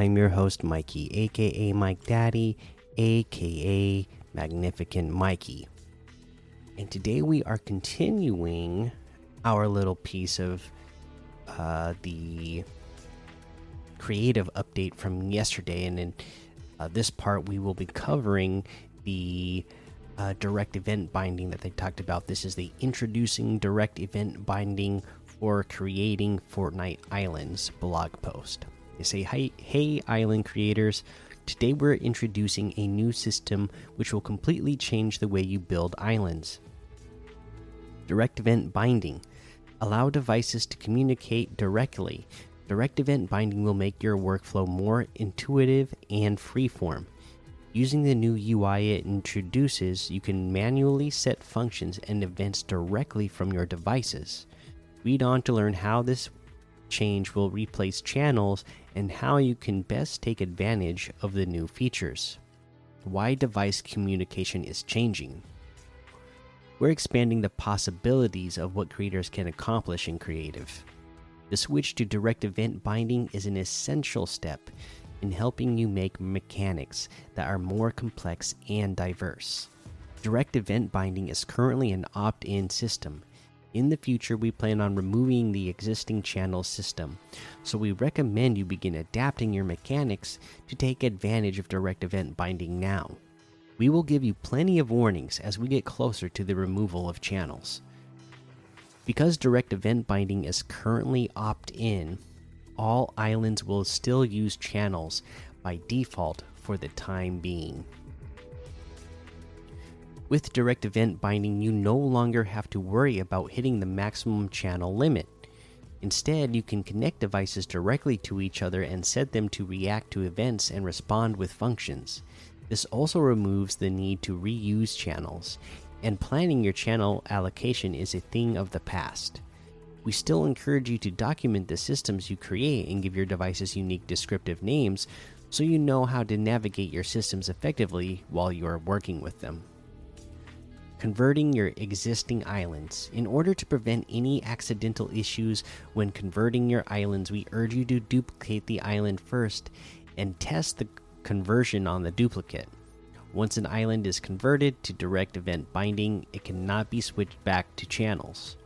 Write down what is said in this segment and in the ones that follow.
I'm your host, Mikey, aka Mike Daddy, aka Magnificent Mikey. And today we are continuing our little piece of uh, the creative update from yesterday. And in uh, this part, we will be covering the uh, direct event binding that they talked about. This is the introducing direct event binding for creating Fortnite Islands blog post. They say, hey, hey, island creators. Today we're introducing a new system which will completely change the way you build islands. Direct event binding. Allow devices to communicate directly. Direct event binding will make your workflow more intuitive and freeform. Using the new UI it introduces, you can manually set functions and events directly from your devices. Read on to learn how this change will replace channels and how you can best take advantage of the new features. Why device communication is changing. We're expanding the possibilities of what creators can accomplish in creative. The switch to direct event binding is an essential step in helping you make mechanics that are more complex and diverse. Direct event binding is currently an opt in system. In the future, we plan on removing the existing channel system, so we recommend you begin adapting your mechanics to take advantage of direct event binding now. We will give you plenty of warnings as we get closer to the removal of channels. Because direct event binding is currently opt in, all islands will still use channels by default for the time being. With direct event binding, you no longer have to worry about hitting the maximum channel limit. Instead, you can connect devices directly to each other and set them to react to events and respond with functions. This also removes the need to reuse channels, and planning your channel allocation is a thing of the past. We still encourage you to document the systems you create and give your devices unique descriptive names so you know how to navigate your systems effectively while you are working with them. Converting your existing islands. In order to prevent any accidental issues when converting your islands, we urge you to duplicate the island first and test the conversion on the duplicate. Once an island is converted to direct event binding, it cannot be switched back to channels.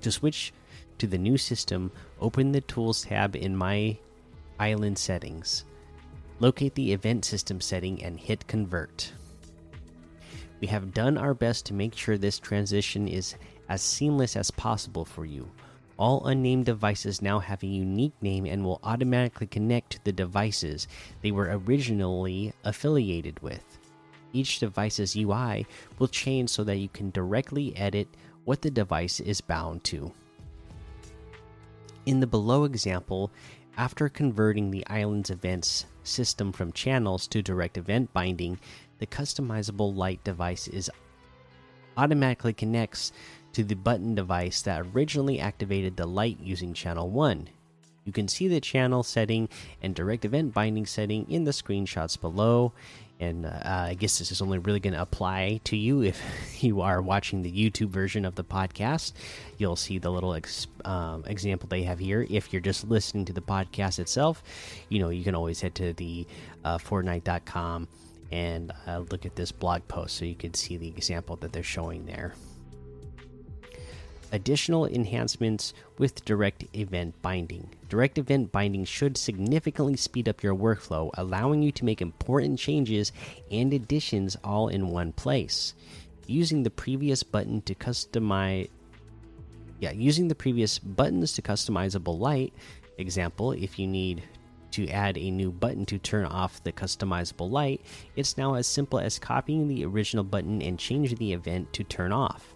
To switch to the new system, open the Tools tab in My Island Settings. Locate the Event System setting and hit Convert. We have done our best to make sure this transition is as seamless as possible for you. All unnamed devices now have a unique name and will automatically connect to the devices they were originally affiliated with. Each device's UI will change so that you can directly edit what the device is bound to. In the below example, after converting the island's events system from channels to direct event binding, the customizable light device is automatically connects to the button device that originally activated the light using channel 1. You can see the channel setting and direct event binding setting in the screenshots below and uh, I guess this is only really going to apply to you if you are watching the YouTube version of the podcast. You'll see the little ex um, example they have here. If you're just listening to the podcast itself, you know you can always head to the uh, Fortnite.com and uh, look at this blog post so you can see the example that they're showing there additional enhancements with direct event binding. Direct event binding should significantly speed up your workflow, allowing you to make important changes and additions all in one place. Using the previous button to customize yeah, using the previous buttons to customizable light, example, if you need to add a new button to turn off the customizable light, it's now as simple as copying the original button and changing the event to turn off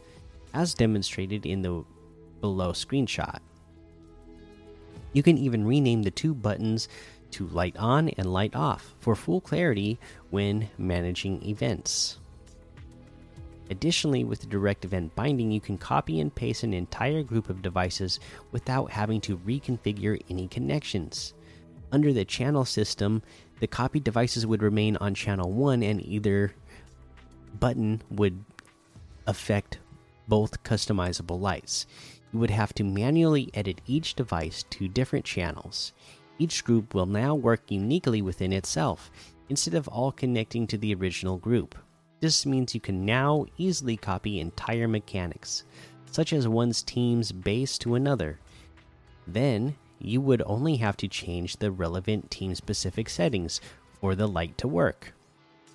as demonstrated in the below screenshot. You can even rename the two buttons to light on and light off for full clarity when managing events. Additionally, with the direct event binding, you can copy and paste an entire group of devices without having to reconfigure any connections. Under the channel system, the copied devices would remain on channel 1 and either button would affect both customizable lights. You would have to manually edit each device to different channels. Each group will now work uniquely within itself, instead of all connecting to the original group. This means you can now easily copy entire mechanics, such as one's team's base to another. Then, you would only have to change the relevant team specific settings for the light to work.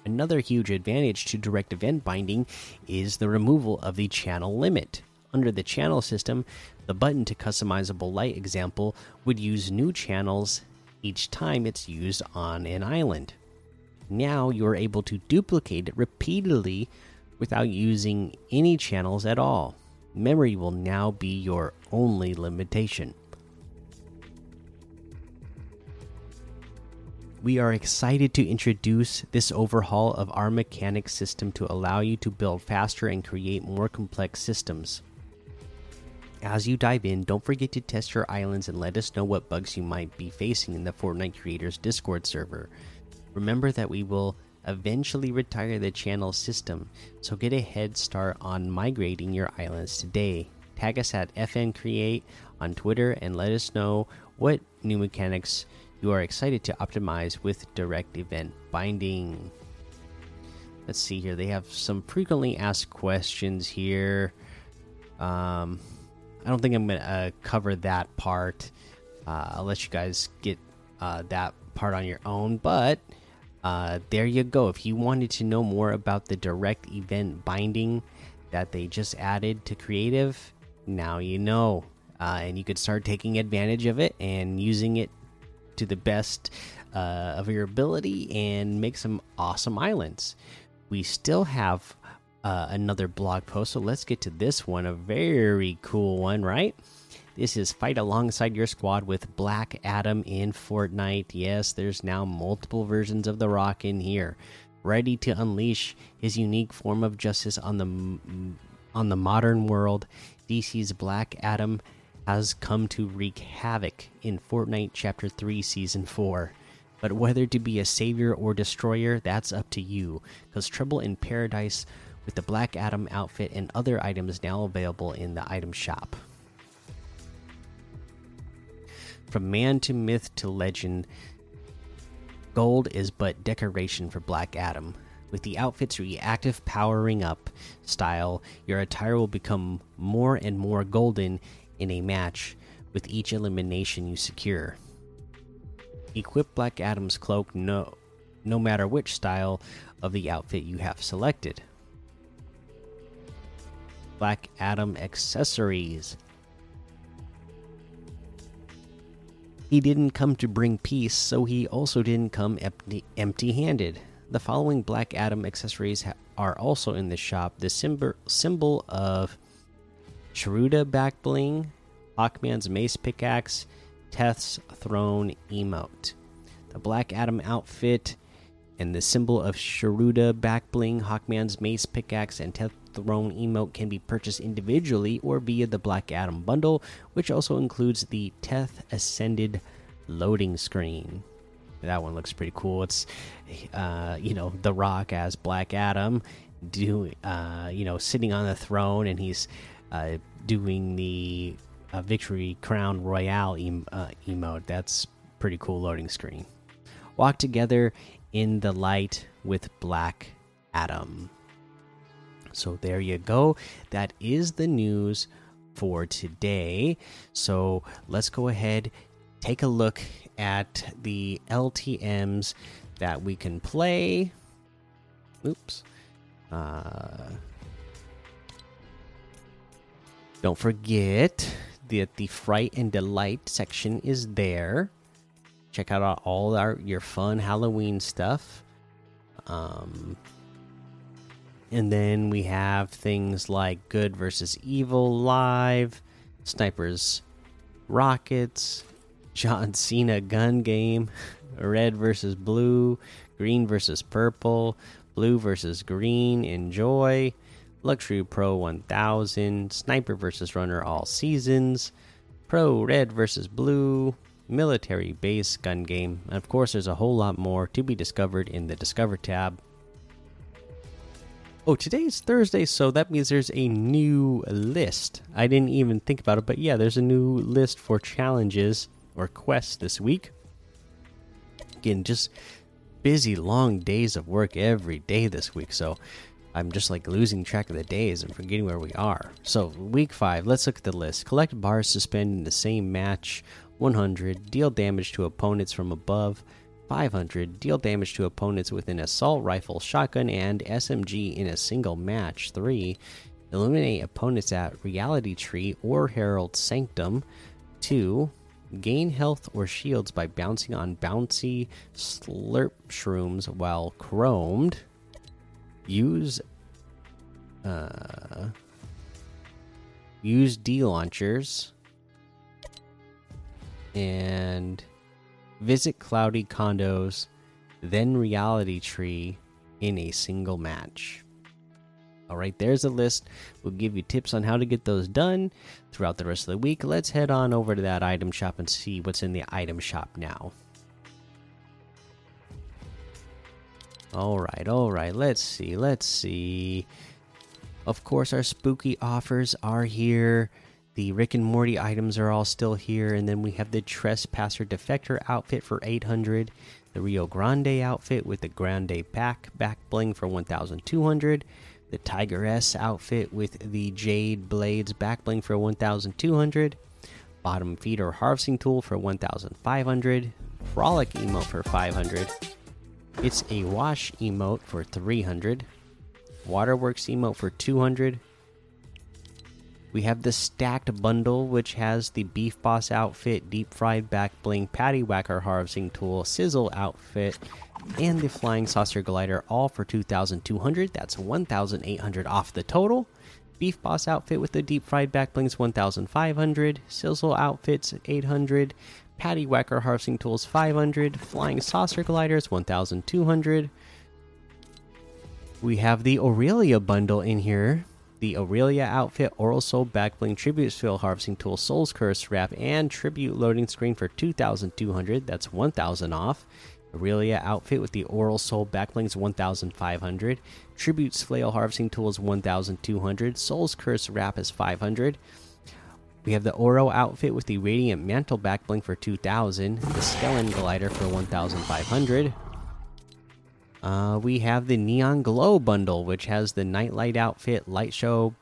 Another huge advantage to direct event binding is the removal of the channel limit. Under the channel system, the button to customizable light example would use new channels each time it's used on an island. Now you're able to duplicate it repeatedly without using any channels at all. Memory will now be your only limitation. We are excited to introduce this overhaul of our mechanics system to allow you to build faster and create more complex systems. As you dive in, don't forget to test your islands and let us know what bugs you might be facing in the Fortnite Creators Discord server. Remember that we will eventually retire the channel system, so get a head start on migrating your islands today. Tag us at FN Create on Twitter and let us know what new mechanics you are excited to optimize with direct event binding. Let's see here. They have some frequently asked questions here. Um, I don't think I'm going to uh, cover that part. Uh, I'll let you guys get uh, that part on your own. But uh, there you go. If you wanted to know more about the direct event binding that they just added to creative, now you know. Uh, and you could start taking advantage of it and using it to the best uh, of your ability and make some awesome islands. We still have uh, another blog post, so let's get to this one. A very cool one, right? This is fight alongside your squad with Black Adam in Fortnite. Yes, there's now multiple versions of The Rock in here, ready to unleash his unique form of justice on the on the modern world. DC's Black Adam has come to wreak havoc in Fortnite Chapter 3 Season 4. But whether to be a savior or destroyer, that's up to you, because Trouble in Paradise with the Black Adam outfit and other items now available in the item shop. From man to myth to legend, gold is but decoration for Black Adam. With the outfit's reactive powering up style, your attire will become more and more golden in a match with each elimination you secure. Equip Black Adam's cloak no no matter which style of the outfit you have selected. Black Adam accessories He didn't come to bring peace, so he also didn't come empty handed. The following Black Adam accessories are also in the shop the symbol, symbol of Sharuda back bling, Hawkman's mace pickaxe, Teth's throne emote. The Black Adam outfit and the symbol of Sharuda back bling, Hawkman's mace pickaxe, and Teth throne emote can be purchased individually or via the Black Adam bundle, which also includes the Teth Ascended loading screen. That one looks pretty cool. It's, uh, you know, The Rock as Black Adam, doing, uh, you know, sitting on the throne, and he's doing the uh, Victory Crown Royale em uh, emote. That's pretty cool loading screen. Walk together in the light with Black Adam. So there you go. That is the news for today. So let's go ahead, take a look at the LTMs that we can play. Oops. Uh, don't forget that the fright and delight section is there. Check out all our your fun Halloween stuff. Um, and then we have things like Good versus Evil Live, Snipers Rockets, John Cena Gun Game, red versus blue, green versus purple, blue versus green. Enjoy. Luxury Pro 1000, Sniper versus Runner all seasons, Pro Red versus Blue, Military Base gun game. And of course, there's a whole lot more to be discovered in the Discover tab. Oh, today is Thursday, so that means there's a new list. I didn't even think about it, but yeah, there's a new list for challenges or quests this week. Again, just busy, long days of work every day this week, so I'm just like losing track of the days and forgetting where we are. So, week five, let's look at the list. Collect bars to spend in the same match 100, deal damage to opponents from above 500. Deal damage to opponents with an assault rifle, shotgun, and SMG in a single match. 3. Eliminate opponents at Reality Tree or Herald Sanctum. 2. Gain health or shields by bouncing on bouncy slurp shrooms while chromed. Use uh, use D launchers and visit cloudy condos, then reality tree in a single match. All right, there's a list. We'll give you tips on how to get those done throughout the rest of the week. Let's head on over to that item shop and see what's in the item shop now. All right, all right. Let's see. Let's see. Of course, our spooky offers are here. The Rick and Morty items are all still here, and then we have the Trespasser Defector outfit for 800, the Rio Grande outfit with the Grande pack back bling for 1,200, the Tigress outfit with the Jade Blades back bling for 1,200, Bottom Feeder Harvesting Tool for 1,500, Frolic emote for 500. It's a Wash emote for 300, Waterworks emote for 200 we have the stacked bundle, which has the Beef Boss outfit, Deep Fried Back Bling, Patty Whacker Harvesting Tool, Sizzle outfit, and the Flying Saucer Glider, all for 2,200. That's 1,800 off the total. Beef Boss outfit with the Deep Fried Back Blings, 1,500. Sizzle outfits, 800. Patty Whacker Harvesting Tools, 500. Flying Saucer Gliders, 1,200. We have the Aurelia bundle in here the Aurelia outfit, Oral Soul Backbling, Tribute Sphere Harvesting Tool, Soul's Curse Wrap, and Tribute Loading Screen for 2,200. That's 1,000 off. Aurelia outfit with the Oral Soul Backblings 1,500. Tribute Flail Harvesting Tools 1,200. Soul's Curse Wrap is 500. We have the Oro outfit with the Radiant Mantle Backbling for 2,000. The Skellen Glider for 1,500. Uh, we have the Neon Glow bundle, which has the Nightlight outfit, Light Show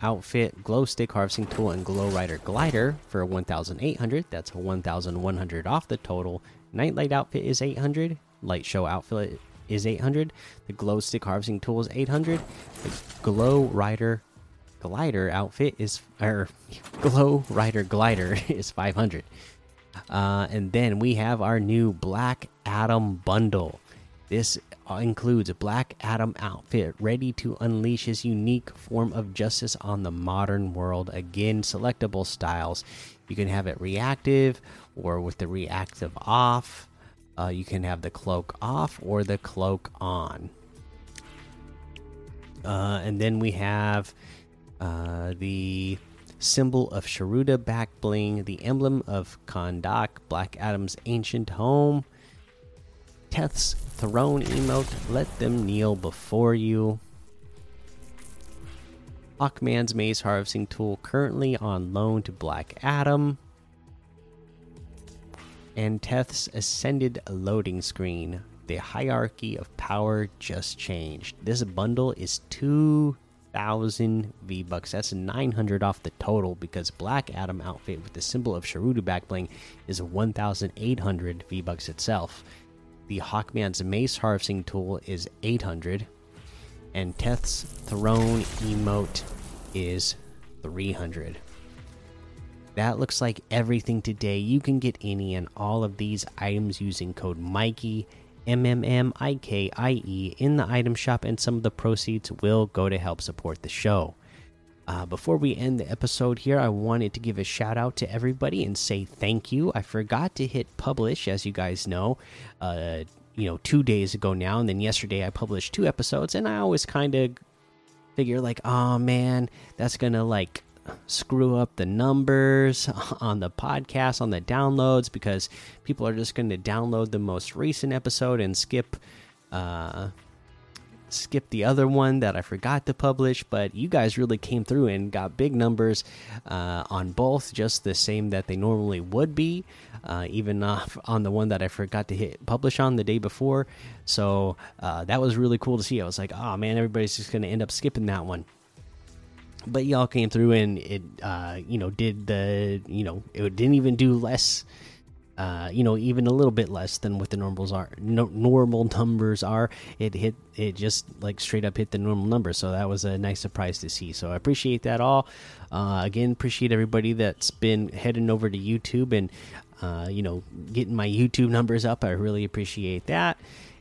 outfit, Glow Stick harvesting tool, and Glow Rider glider for 1,800. That's 1,100 off the total. Nightlight outfit is 800. Light Show outfit is 800. The Glow Stick harvesting tool is 800. The Glow Rider glider outfit is or Glow Rider glider is 500. Uh, and then we have our new Black Adam bundle. This includes a Black Adam outfit ready to unleash his unique form of justice on the modern world. Again, selectable styles. You can have it reactive or with the reactive off. Uh, you can have the cloak off or the cloak on. Uh, and then we have uh, the symbol of Sharuda back bling, the emblem of Kahndaq, Black Adam's ancient home Teth's throne emote. Let them kneel before you. Hawkman's Mace Harvesting Tool currently on loan to Black Adam. And Teth's Ascended Loading Screen. The hierarchy of power just changed. This bundle is 2,000 V bucks. That's 900 off the total because Black Adam outfit with the symbol of Sharuda backbling is 1,800 V bucks itself. The Hawkman's Mace Harvesting Tool is 800. And Teth's Throne Emote is 300. That looks like everything today. You can get any and all of these items using code Mikey, M M M I K I E, in the item shop, and some of the proceeds will go to help support the show. Uh, before we end the episode here, I wanted to give a shout out to everybody and say thank you. I forgot to hit publish, as you guys know, uh, you know, two days ago now, and then yesterday I published two episodes, and I always kind of figure like, oh man, that's gonna like screw up the numbers on the podcast on the downloads because people are just going to download the most recent episode and skip uh skip the other one that I forgot to publish, but you guys really came through and got big numbers uh, on both, just the same that they normally would be, uh, even on the one that I forgot to hit publish on the day before. So uh, that was really cool to see. I was like, oh man, everybody's just going to end up skipping that one but y'all came through and it uh you know did the you know it didn't even do less uh you know even a little bit less than what the normals are no, normal numbers are. It hit it just like straight up hit the normal number. So that was a nice surprise to see. So i appreciate that all. Uh again appreciate everybody that's been heading over to youtube and uh you know getting my youtube numbers up. I really appreciate that